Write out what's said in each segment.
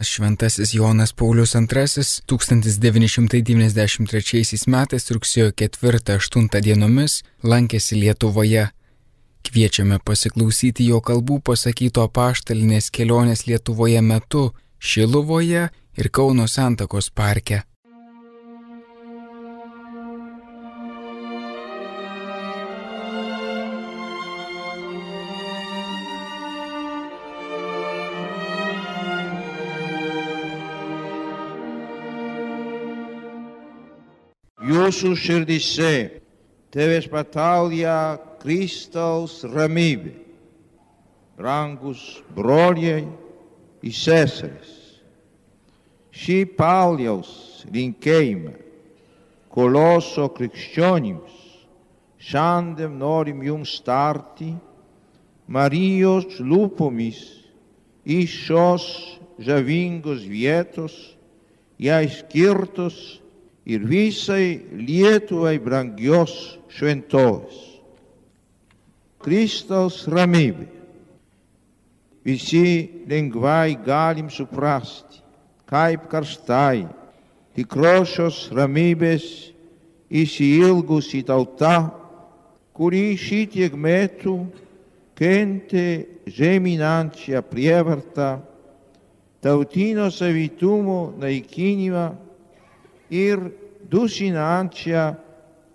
Šventasis Jonas Paulius II 1993 metais rugsėjo 4-8 dienomis lankėsi Lietuvoje. Kviečiame pasiklausyti jo kalbų pasakyto paštalinės kelionės Lietuvoje metu Šiluvoje ir Kauno Santakos parke. Jūsų širdise tevės patalja Kristaus ramybė. Rangus broliai ir seseris. Šį Pauliaus linkėjimą koloso krikščionims šiandien norim jums tarti Marijos lūpomis iš šios žavingos vietos jai skirtos ir visai Lietuvai brangios šventovės. Kristaus ramybė. Visi lengvai galim suprasti, kaip karštai tikrosios ramybės įsiilgusi tauta, kuri šitiek metų kentė žeminančią prievartą, tautinio savitumo naikinimą ir dusinančią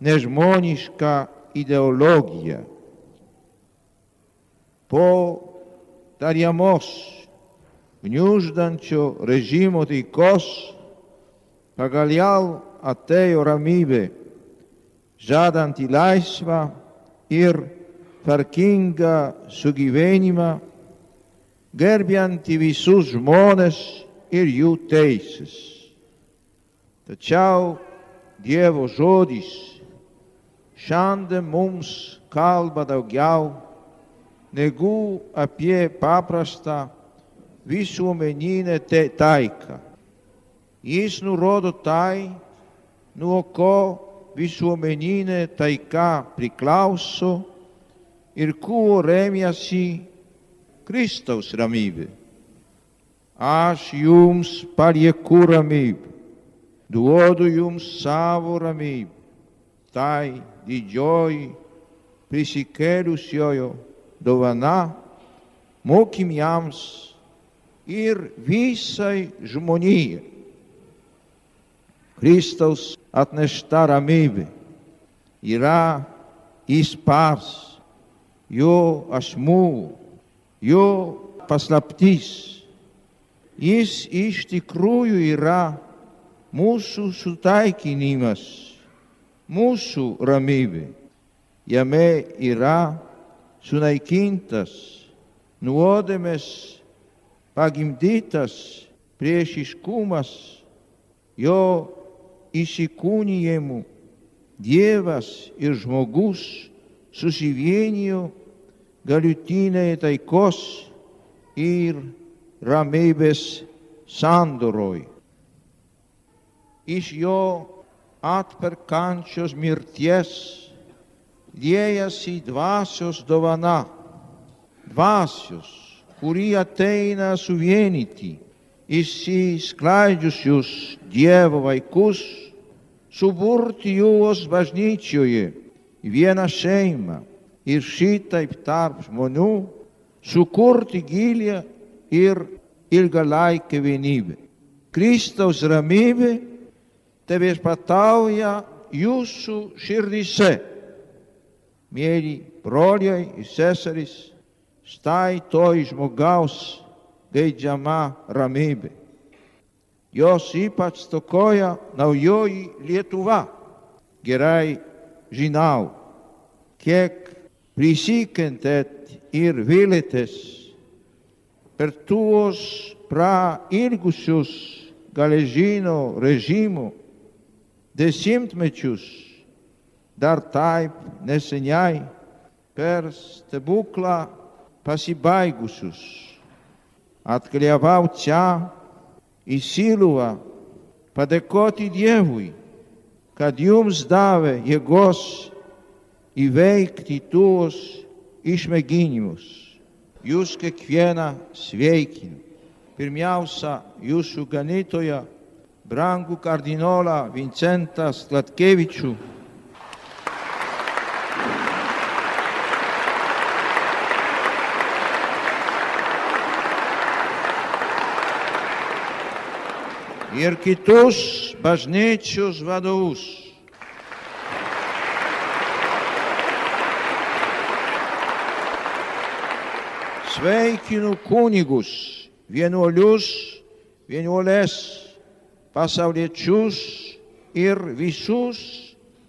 nežmonišką ideologiją. Po tariamos gniuždančio režimo taikos pagaliau atėjo ramybė, žadanti laisvą ir tvarkingą sugyvenimą, gerbianti visus žmonės ir jų teisės. Tačiau Dievo žodis šiandien mums kalba daugiau negu apie paprastą visuomeninę taiką. Jis nurodo tai, nuo ko visuomeninė taika priklauso ir kuo remiasi Kristaus ramybė. Aš jums palieku ramybę duodu jums savo ramybę. Tai didžioji prisikėlusiojo dovana mokymjams ir visai žmonijai. Kristaus atnešta ramybė yra įspars, jo asmuo, jo paslaptis. Jis iš tikrųjų yra mūsų sutaikinimas, mūsų ramybė. Jame yra sunaikintas nuodėmės pagimdytas priešiškumas, jo įsikūnijimų Dievas ir žmogus susivienijo galutinėje taikos ir ramybės sandoroj iš jo atperkančios mirties liejasi dvasios dovana, dvasios, kuri ateina suvienyti išsisklaidžiusius Dievo vaikus, suburti juos bažnyčioje į vieną šeimą ir šitaip tarp žmonių sukurti gilę ir ilgalaikę vienybę. Kristaus ramybė tevės patauja jūsų širdise. Mėly broliai ir seserys, štai toj žmogaus geidžiama ramybė. Jos ypač tokoja naujoji Lietuva. Gerai žinau, kiek prisikentėt ir vilėtės per tuos prailgusius galežino režimų dešimtmečius dar taip neseniai per stebuklą pasibaigusius. Atkeliavau čia į Siluvą padėkoti Dievui, kad jums davė jėgos įveikti tuos išmėginimus. Jūs kiekvieną sveikinu. pirmiausia jūsų ganytoją, brangų kardinolą Vincentą Slatkevičių. Ir kitus bažnyčios vadovus. Sveikinu kunigus, vienuolius, vienuolės, pasauliečius ir visus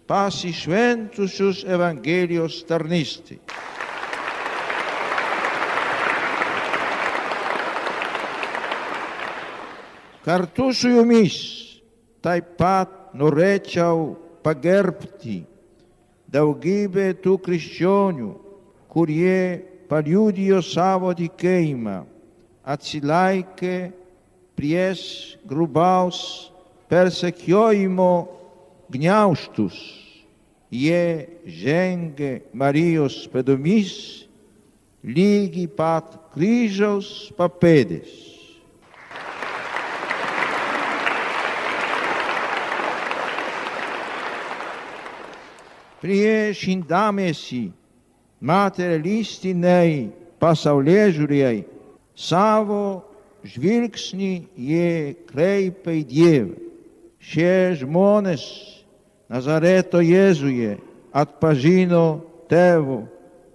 pasišventusius Evangelijos tarnystį. Kartu su jumis taip pat norėčiau pagerbti daugybę tų krikščionių, kurie paliudijo savo tikėjimą, atsilaikė pries grubaus persequioimo gnaustus, ie genge marios pedomis, ligi pat crijos papedes. Prie shindamesi, materialisti nei, passaulegiuriei, salvo žvilgsnį jie kreipia į Dievą. Šie žmonės Nazareto Jėzuje atpažino tėvų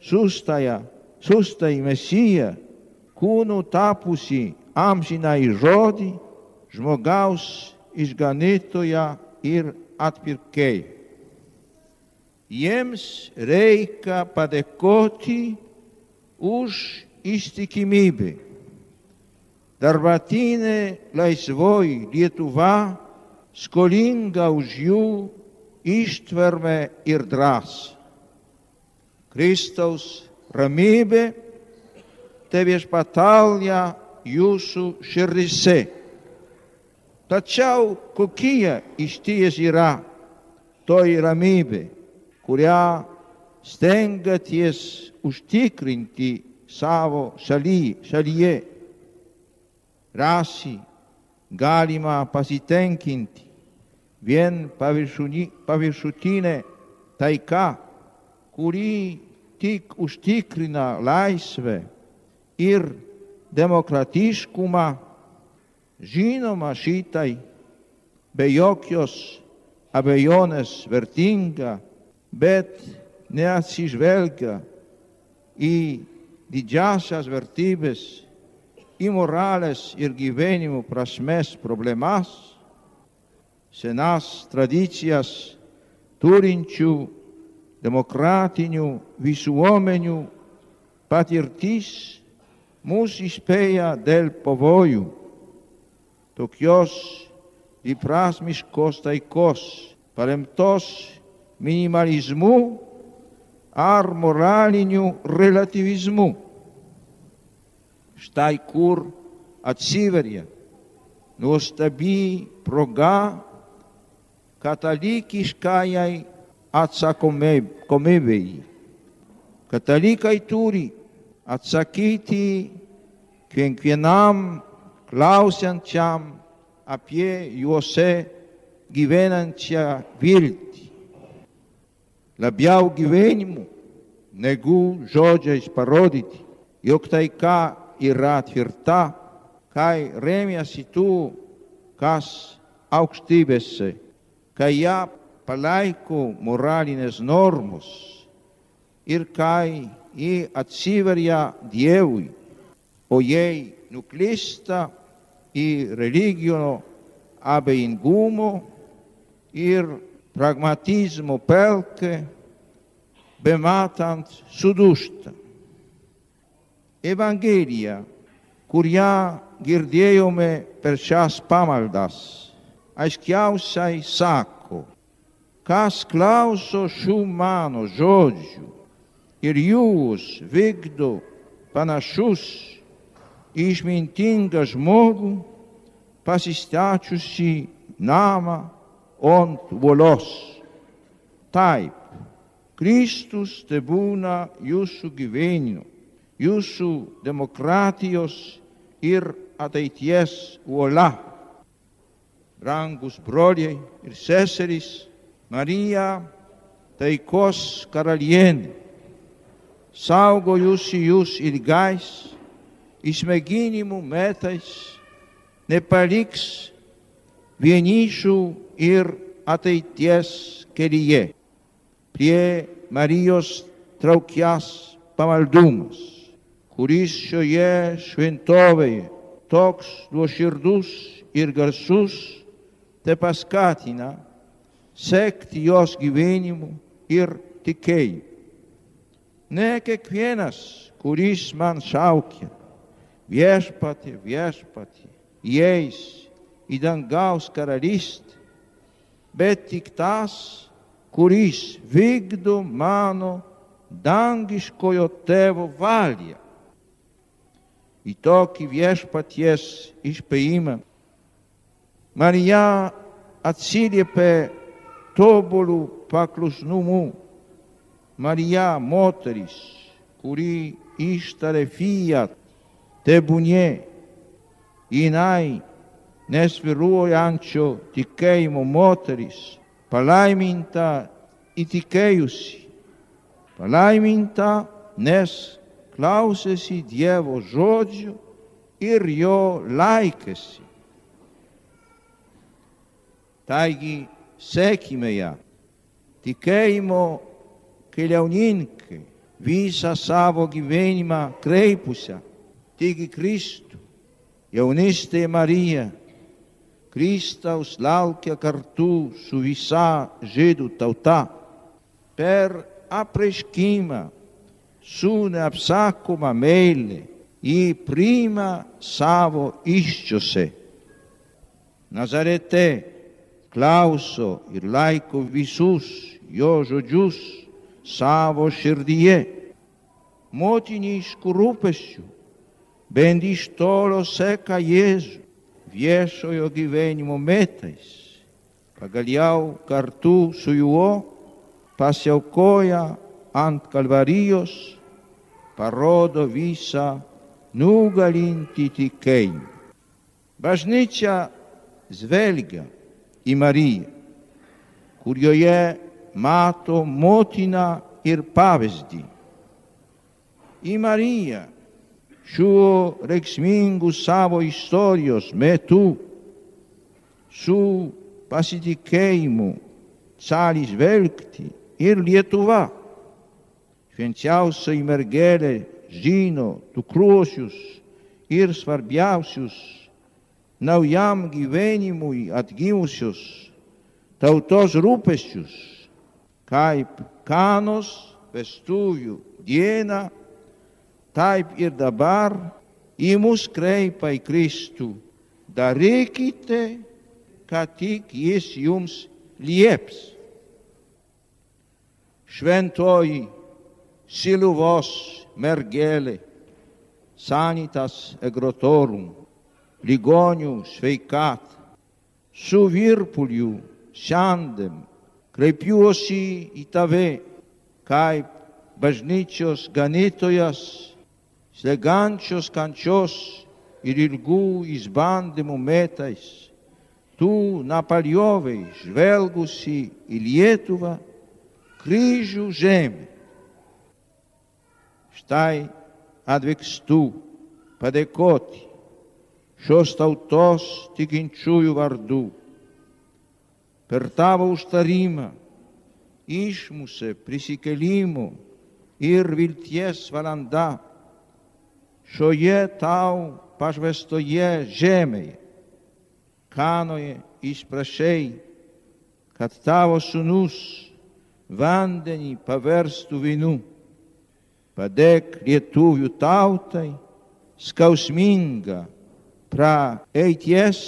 sustąją, sustąjį Mesiją, kūnų tapusi amžinai žodį, žmogaus išganytoją ir atpirkėją. Jiems reikia padėkoti už ištikimybę. Darbatinė laisvoji Lietuva skolinga už jų ištvermę ir drąsą. Kristaus ramybė te viešpatalja jūsų širdise. Tačiau kokie iš ties yra toji ramybė, kurią stengiaties užtikrinti savo šaly, šalyje. Rasi galima pasitenkinti vien paviršutinė taika, kuri tik užtikrina laisvę ir demokratiškumą, žinoma šitai be jokios abejonės vertinga, bet neatsižvelgia į didžiasias vertybės, į moralės ir gyvenimo prasmės problemas, senas tradicijas turinčių demokratinių visuomenių patirtis mus įspėja dėl pavojų tokios įprasmiškos taikos, paremtos minimalizmu ar moraliniu relativizmu. Štai kur atsiveria nuostabi proga katalikiškajai atsakomybei. Katalikai turi atsakyti kiekvienam klausiančiam apie juose gyvenančią viltį. Labiau gyvenimu negu žodžiais parodyti, jog taika yra tvirta, kai remiasi tų, kas aukštybėse, kai ją palaiko moralinės normos ir kai ji atsiveria Dievui, o jei nuklysta į religijos abejingumo ir pragmatizmo pelkę, bematant sudūšta. Evangelija, kurią girdėjome per šias pamaldas, aiškiausiai sako, kas klauso šių mano žodžių ir jūs vykdo panašus į išmintingą žmogų, pasistačiusi namą ant uolos. Taip, Kristus te būna jūsų gyvenimo, jūsų demokratijos ir ateities uola. Brangus broliai ir seserys, Marija taikos karalienė, saugo jūs jūs ilgais, išmėginimų metais, nepaliks vienišų ir ateities kelyje. Prie Marijos traukias pamaldumas, kuris šioje šventovėje toks nuoširdus ir garsus, te paskatina sekti jos gyvenimu ir tikėjimu. Ne kiekvienas, kuris man šaukia, viešpatį, viešpatį, įeis į dangaus karalystę, bet tik tas, kuris vykdo mano dangiškojo tėvo valią. Į tokį viešpaties išpėjimą. Marija atsiliepė tobulų paklusnumų. Marija moteris, kuri ištarė fiat, tebūnie, jinai nesviruojančio tikėjimo moteris, palaiminta įtikėjusi, palaiminta, nes klausėsi Dievo žodžių ir jo laikėsi. Taigi, sekime ją, tikėjimo keliauninkai, visą savo gyvenimą kreipusią tik į Kristų. Jaunystė Marija, Kristaus laukia kartu su visa žydų tauta per apreiškimą su neapsakoma meilė jį priima savo iščiose. Nazarete klauso ir laiko visus jo žodžius savo širdyje. Motiniškų rūpesčių, bent iš tolo seka Jėzų viešojo gyvenimo metais. Pagaliau kartu su juo pasiaukoja ant kalvarijos, parodo visą nugalinti tikėjimą. Bažnyčia žvelgia į Mariją, kurioje mato motiną ir pavyzdį. Į Mariją šiuo reikšmingu savo istorijos metu su pasitikėjimu gali žvelgti ir Lietuva. Švenčiausiai mergelė žino tikruosius ir svarbiausius naujam gyvenimui atgimusius tautos rūpesčius, kaip kanos vestuvių dieną taip ir dabar į mus kreipia į Kristų. Darykite, kad tik jis jums lieps. Šventoji Siluvos mergelė, sanitas egrotorum, ligonių sveikat, su virpuliu šiandien kreipiuosi į tave kaip bažnyčios ganytojas slegančios kančios ir ilgų išbandymų metais, tu napaliovai žvelgusi į Lietuvą kryžių žemę. Štai atvykstu padėkoti šios tautos tikinčiųjų vardų. Per tavo užtarimą išmusė prisikelimo ir vilties valanda šioje tau pašvestoje žemėje, kanoje išprašai, kad tavo sunus vandenį paverstų vynu. Padėk lietuvių tautai skausmingą praeities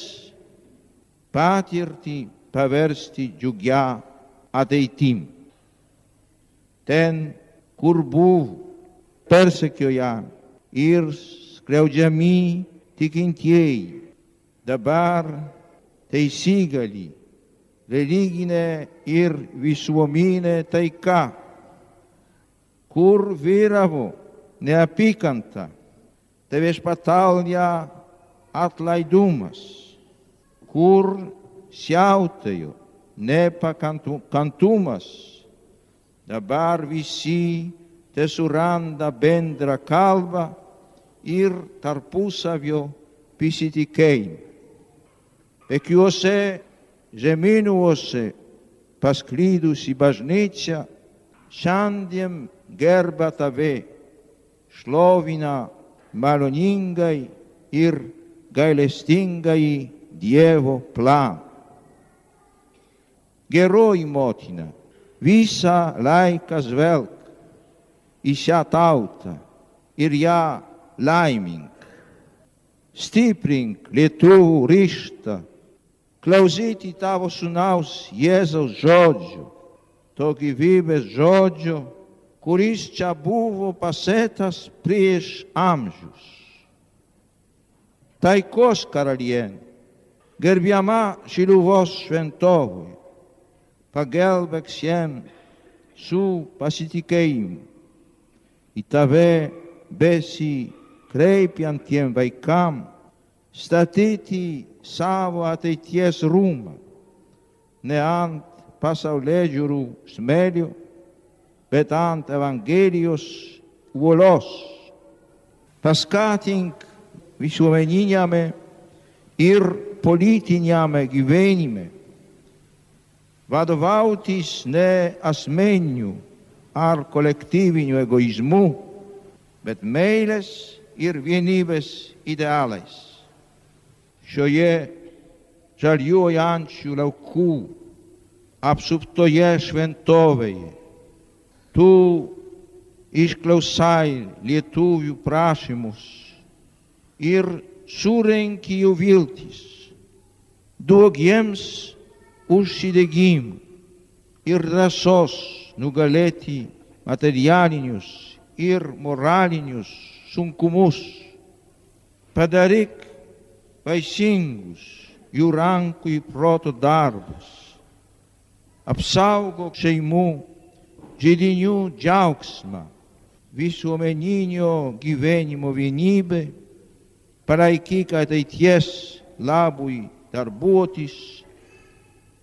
patirtį paversti džiugia ateitim. Ten, kur buvo persekiojami, ir skriaudžiami tikintieji. Dabar teisigali, religinė ir visuomenė taika, kur vyravo neapykanta, tai viešpatauja atlaidumas, kur siautėjo nepakantumas, dabar visi te suranda bendrą kalbą ir tarpusavio pasitikėjimą. Pekiuose žemynuose pasklydusi bažnyčia šiandien gerba tave, šlovina maloningai ir gailestingai Dievo planą. Geroji motina, visą laiką žvelg į šią tautą ir ją laimink. Stiprink lietuvų ryštą, klausyti tavo sunaus Jėzaus žodžių, to gyvybės žodžio, curis chabuvo passetas pries amjus. Taikos karalien, gerbiama siluvos sventovoi, pagel sien su pasitikeim, itave besi crepiantiem vaikam statiti savo ateities ruma, neant passau legiuru bet ant Evangelijos uolos. Paskatink visuomeniniame ir politinėme gyvenime. Vadovautis ne asmeniniu ar kolektyviniu egoizmu, bet meilės ir vienybės idealais. Šioje žaliuojančių laukų apsuptoje šventovėje tu išklausai lietuvių prašymus ir surenki jų viltis. Duok jiems užsidegimų ir drąsos nugalėti materialinius ir moralinius sunkumus. Padaryk vaisingus jų rankų į proto darbus. Apsaugok šeimų žydinių džiaugsmą, visuomeninio gyvenimo vienybę palaikyk ateities labui darbuotis,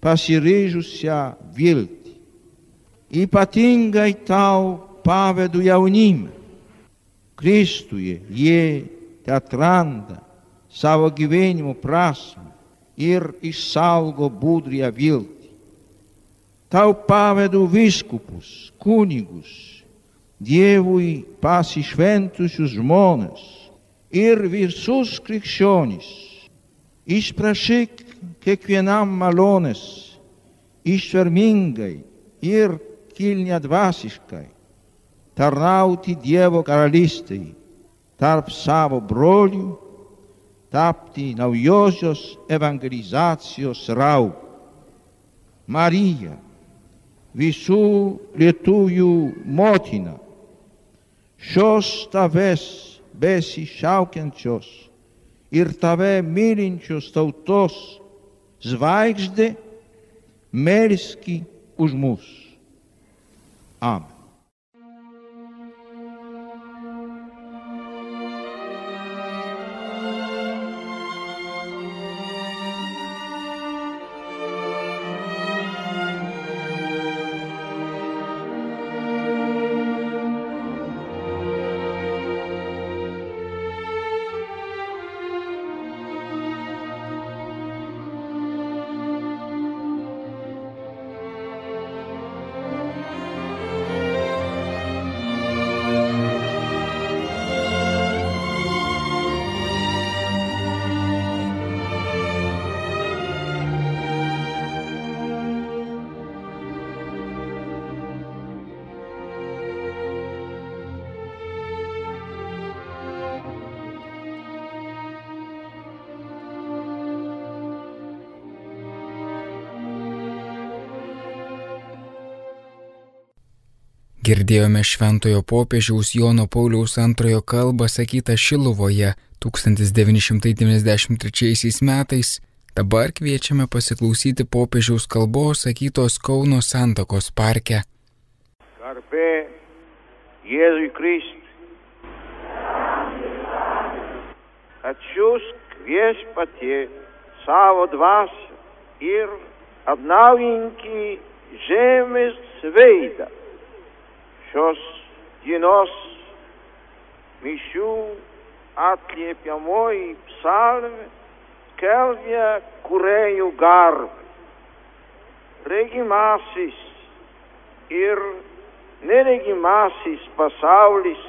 pasiryžusią viltį. Ypatingai tau pavedu jaunimą. Kristuje jie te atranda savo gyvenimo prasme ir išsaugo budrią viltį. Tau pavedu viskupus, kunigus, Dievui pasišventusius žmonės, ir visus krikščionys. Išprašyk kiekvienam malonės, ištvermingai ir kilniadvasiškai tarnauti Dievo karalystėje tarp savo brolių, tapti naujosios evangelizacijos rau. Marija, visų lietuvių motina, šios tavęs besišaukiančios ir tave mylinčios tautos žvaigždė melski už mus. Amen. Girdėjome šventojo popiežiaus Jono Pauliaus antrojo kalbą sakytą Šiluvoje 1993 metais. Dabar kviečiame pasiklausyti popiežiaus kalbos sakytos Kauno Santokos parke. Garbė Jėzui Kristui. Atsiųsk viešpatie savo dvasią ir atnaujinki žemės veidą. Šios dienos mišių atliepiamoji psalmė skelbia kurėjų garbę. Regimasis ir neregimasis pasaulis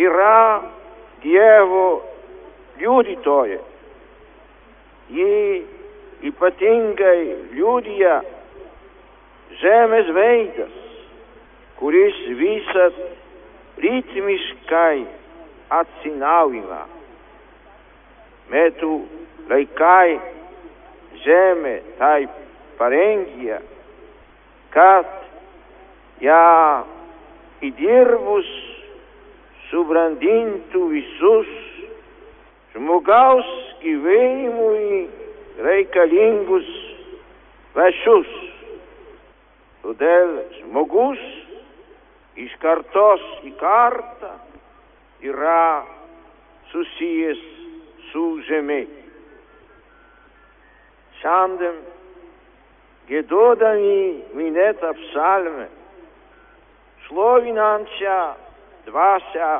yra Dievo liudytoja. Ji ypatingai liudija žemės veidas, kuris visat ritmiškai atsinaujina. Metų laikai žemė taip parengia, kad ją įdirbus subrandintų visus žmogaus gyvenimui reikalingus vašius. Todėl žmogus iš kartos į kartą yra susijęs su žemė. Šiandien gėdodami minėtą psalmę, šlovinančią dvasią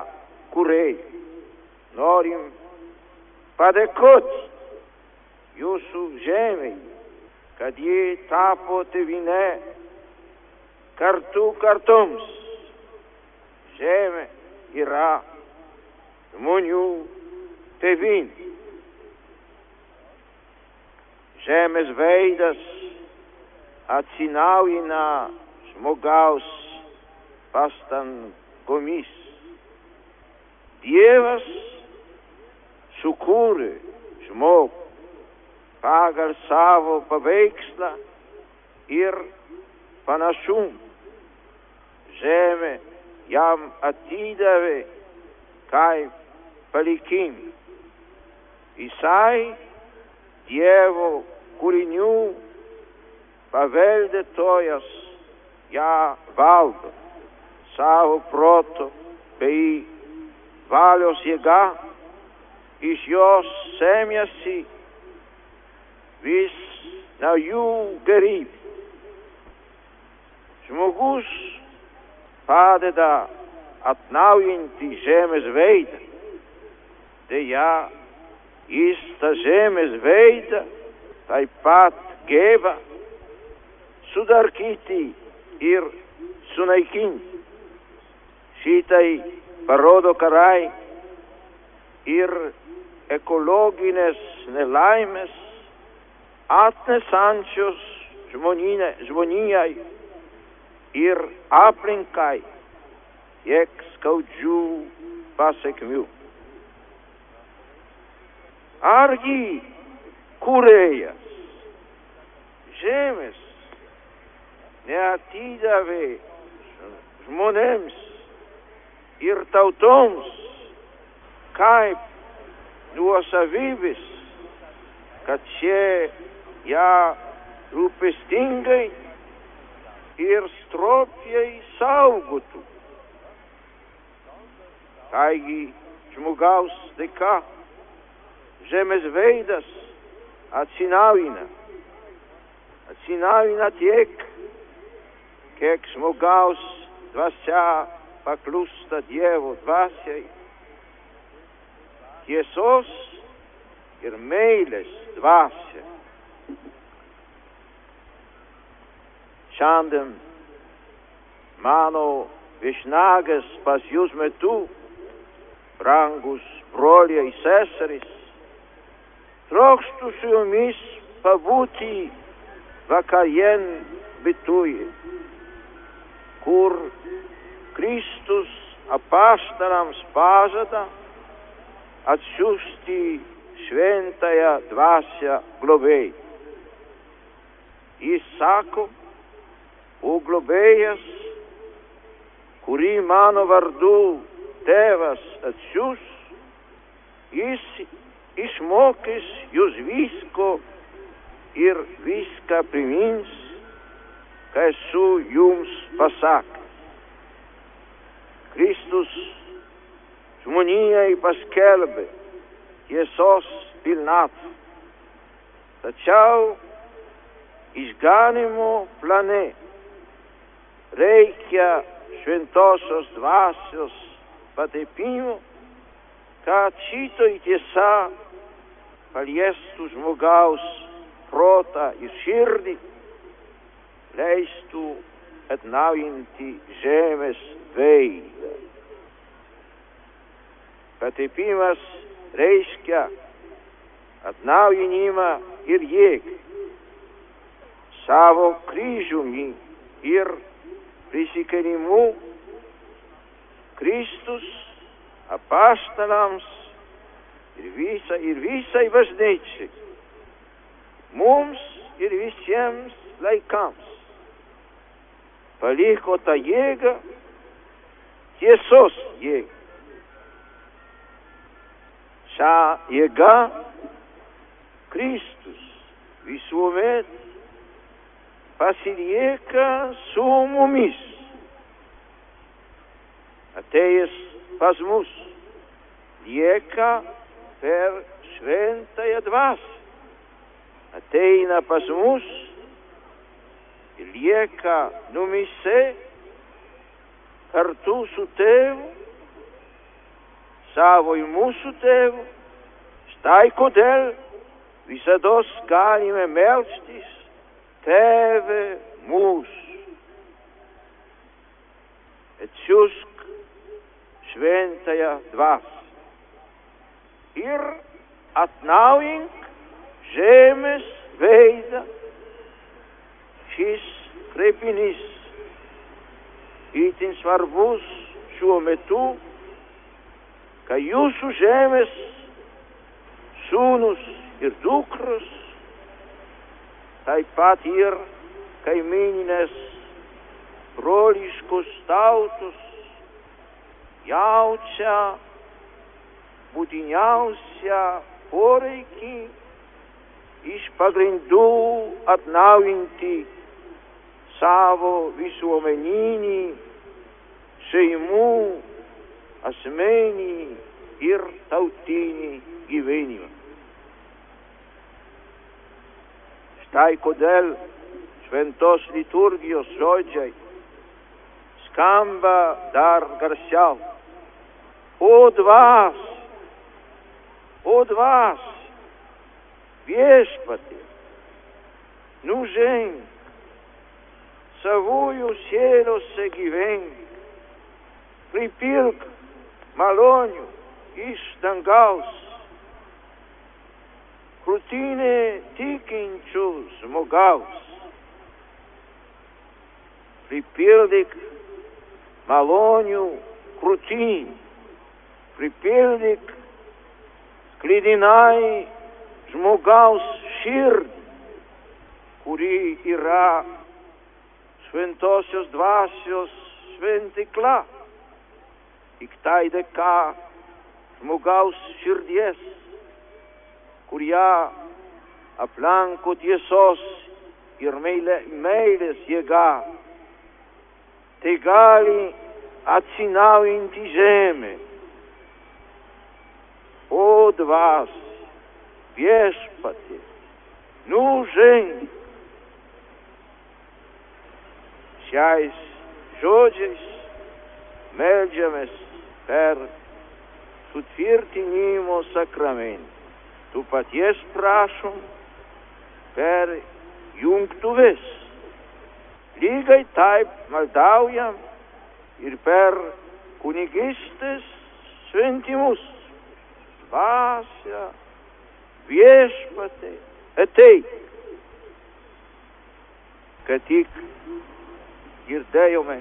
kurėjų, norim padėkoti jūsų žemei, kad ji tapo tevinė kartų kartoms. Žemė yra žmonių tevin. Žemės veidas atsinaujina žmogaus pastangomis. Dievas sukūrė žmogų pagal savo paveikslą ir panašumą. Žemė jam atidavė kaip palikimą. Jisai Dievo kūrinių paveldėtojas ją valdo savo proto bei valios jėga, iš jos semėsi vis naujų gerybių. Žmogus padeda atnaujinti žemės veidą. Deja, jis tą žemės veidą taip pat geba sudarkyti ir sunaikinti. Šitai parodo karai ir ekologinės nelaimės atnesančios žmonijai ir aplinkai tiek skaudžių pasiekmių. Argi kūrėjas žemės neatidavė žmonėms ir tautoms kaip nuosavybės, kad šie ją rūpestingai ir stropiai saugotų. Taigi žmogaus dėka žemės veidas atsinaujina. Atsinaujina tiek, kiek žmogaus dvasia paklūsta Dievo dvasiai. Tiesos ir meilės dvasia. Šiandien mano viešnagas pas jūs metu, brangus broliai seserys, trokštų su jumis pabūti vakarien bituje, kur Kristus apaštalams pažada atsiųsti šventąją dvasią globėjai. Jis sako, o globėjas, kurį mano vardu tėvas atsiūs, jis išmokys jūs visko ir viską primins, ką esu jums pasakęs. Kristus žmonijai paskelbė tiesos pilnatvę. Tačiau išganimo plane reikia šventosios dvasios patepimo, kad šitoj tiesa paliestų žmogaus protą ir širdį, leistų atnaujinti žemės veidą. Patepimas reiškia atnaujinimą ir jėgą. Savo kryžiumi ir prisikėlimu Kristus apaštalams ir, visa, ir visai bažnyčiai, mums ir visiems laikams paliko tą jėgą, tiesos jėgą. Šią jėgą Kristus visuomet pasilieka su mumis. Atėjęs pas mus lieka per šventąją dvasę. Ateina pas mus ir lieka numise kartu su tėvu, savo ir mūsų tėvu. Štai kodėl visada galime melstis Tėve mūsų. Atsiusk šventąją dvasę ir atnaujink žemės veidą. Šis kreipinys itin svarbus šiuo metu, kai jūsų žemės sūnus ir dukros, taip pat ir kaimininės broliškos tautos jaučia būtiniausią poreikį iš pagrindų atnaujinti savo visuomeninį, šeimų, asmenį ir tautinį gyvenimą. Stajko del, shventos liturgios hoxhej, skamba dar garshal. Od vas, od vas, vješpati, nužen, savoju sjelo se given, pripirk malonju, iš dangaus, krūtinė tikinčių žmogaus. Pripildyk malonių krūtinį, pripildyk sklidinai žmogaus širdį, kuri yra šventosios dvasios šventikla. Tik tai dėka žmogaus širdies, kurie aplanko tiesos ir meilė, meilės jėga, tai gali atsinaujinti žemę. O dvas, viešpatė, nuženk. Šiais žodžiais meldžiamės per sutvirtinimo sakramentą. Tu paties prašom per jungtuves. Lygiai taip maldaujam ir per kunigistės šventimus. Dvasia, viešpatė, ateik. Kad tik girdėjome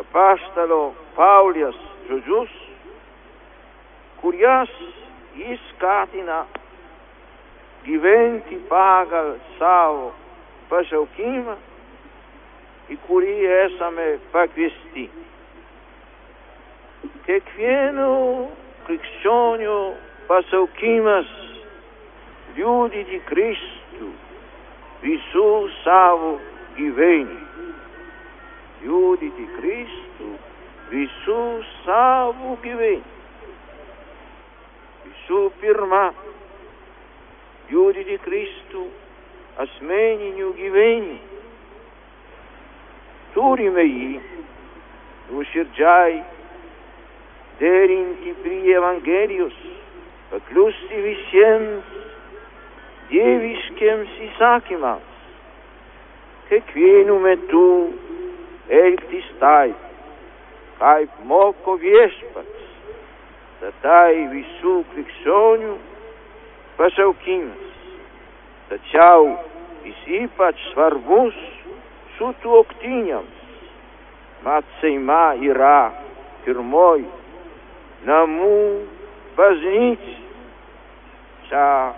apaštalo Paulijos žodžius, kurias jis skatina gyventi pagal savo pašaukimą, į kurį esame pakviesti. Kiekvieno krikščionių pašaukimas liūdyti Kristų visų savo gyvenimų. Liūdyti Kristų visų savo gyvenimų. Visų pirma, liūdyti Kristų asmeninių gyvenimų. Turime jį nuoširdžiai derinti prie Evangelijos, pakliusti visiems dieviškiams įsakymams, kiekvienu metu elgtis taip, kaip moko viešpats, tad tai visų krikščionių pašaukimas. Tačiau jis ypač svarbus su tuoktiniams. Mat Seima yra pirmoji namų bažnyčia. Čia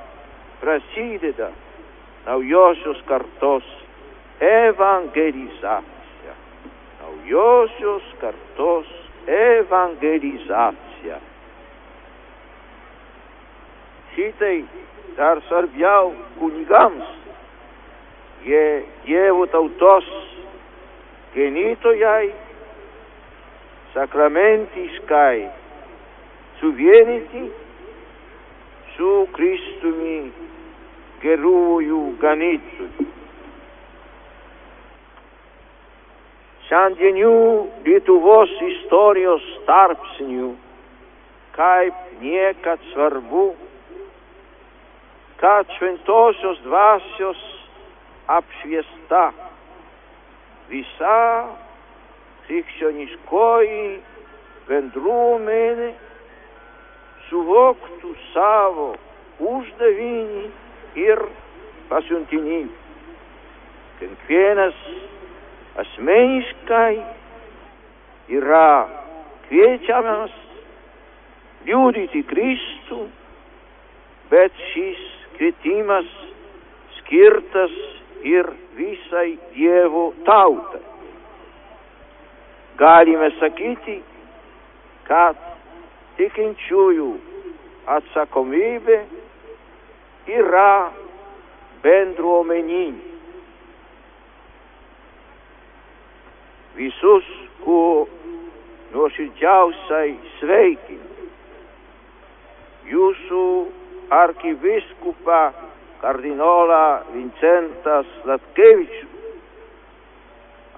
prasideda naujosios kartos evangelizacija. Naujosios kartos evangelizacija. Šitai dar svarbiau kunigams. Jie Dievo tautos ganytojai sakramentiškai suvienyti su Kristumi gerųjų ganytojų. Šiandienių Lietuvos istorijos tarpsnių kaip niekad svarbu, kad šventosios dvasios apšviesta visa krikščioniškoji bendruomenė suvoktų savo uždavinį ir pasiuntinį. Kiekvienas asmeniškai yra kviečiamas liūdyti Kristų, bet šis kvietimas skirtas ir visai Dievo tautai. Galime sakyti, kad tikinčiųjų atsakomybė yra bendruomeninė. Visus, kuo nuoširdžiausiai sveikinu. Jūsų arkiviskupą kardinolą Vincentą Slatkevičių,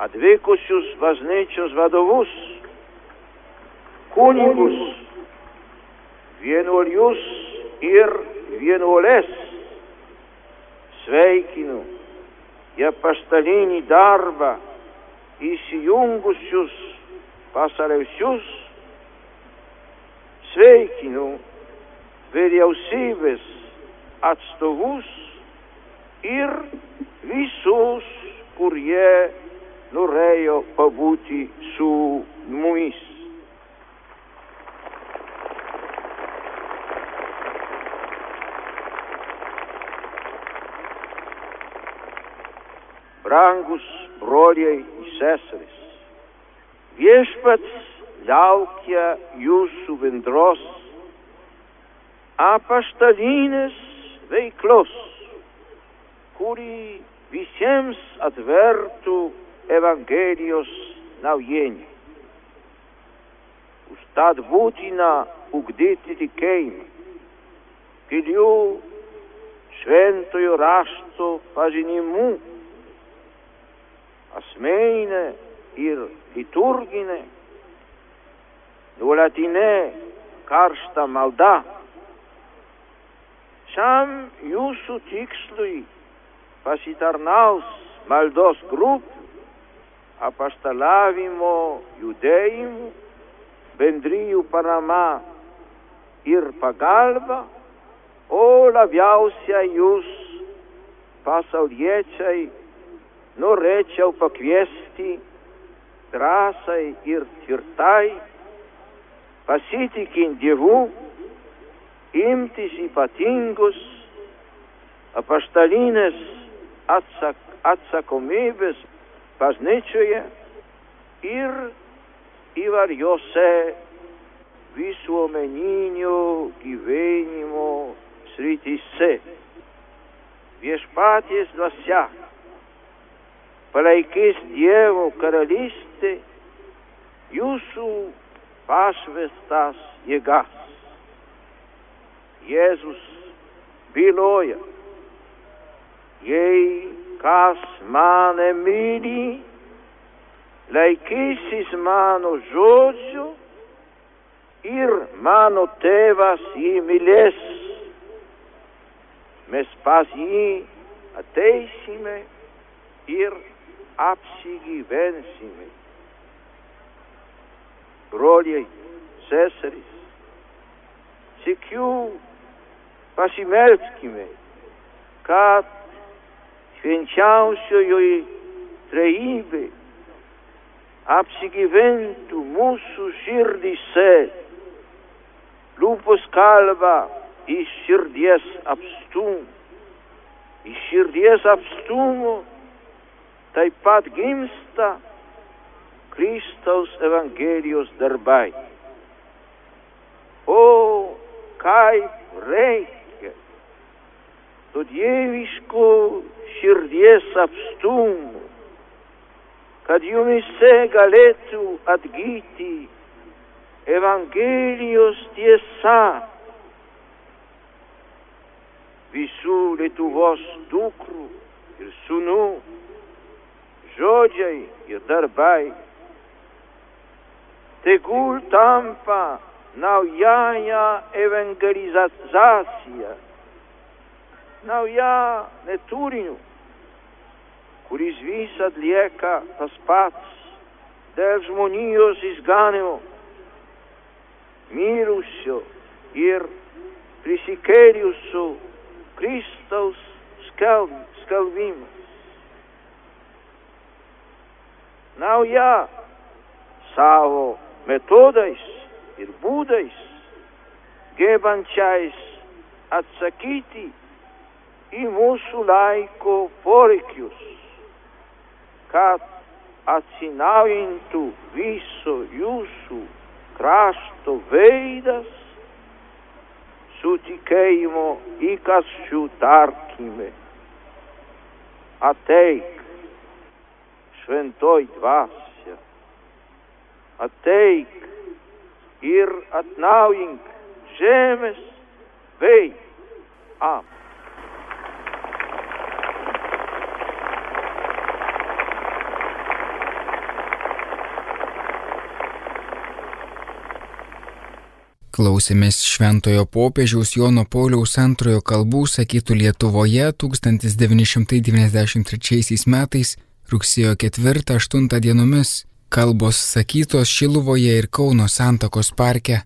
atvykusius bažnyčios vadovus, kunigus, vienuolius ir vienuolės. Sveikinu į apaštalinį darbą įsijungusius pasarausius. Sveikinu vyriausybės atstovus ir visus, kurie norėjo pabūti su mumis. Brangus broliai ir seserys, viešpats laukia jūsų bendros apaštalinės veiklos, kuri visiems atvertų Evangelijos naujienį. Užtat būtina ugdyti tikėjimą, gilių šventojo rašto pažinimu, asmeninė ir liturginė, nuolatinė karšta malda. Šiam jūsų tikslui pasitarnaus maldos grupių, apaštalavimo judėjimų, bendrijų parama ir pagalba, o labiausiai jūs pasauliečiai norėčiau pakviesti drąsai ir tvirtai, pasitikint Dievu, imtis ypatingus apaštalinės atsak, atsakomybės bažnyčioje ir įvairiose visuomeninio gyvenimo srityse. Viešpaties dvasia palaikys Dievo karalystė jūsų pašvestas jėgas. Jėzus byloja, jei kas mane myli, laikysis mano žodžių ir mano tėvas jį mylės. Mes pas jį ateisime ir apsigyvensime. Broliai, seserys, sikių pasimelskime, kad švenčiausiojoje trejybė apsigyventų mūsų širdise, lūpos kalba iš širdies apstumų, iš širdies apstumų taip pat gimsta Kristaus Evangelijos darbai. O kaip reikia to dieviško širdies apstumų, kad jumise galėtų atgyti Evangelijos tiesa. Visų Lietuvos dukrų ir sunų žodžiai ir darbai. Tegul tampa naująją ewangelizację, nauja neturiniu, kuris visad lieka tas pats dėl žmonijos išganimo, mirusio ir prisikėliusio Kristaus skelbimas. Nauja savo metodais ir būdais, gebančiais atsakyti į mūsų laiko poreikius, kad atsinaujintų viso jūsų krašto veidas, su tikėjimo įkasčių tarkime. Ateik, šventoj dvasia, ateik ir atnaujink žemės vei. Amen. Klausėmės Šventojo popiežiaus Jono Pauliaus antrojo kalbų sakytų Lietuvoje 1993 metais rugsėjo 4-8 dienomis. Kalbos sakytos Šiluvoje ir Kauno Santakos parke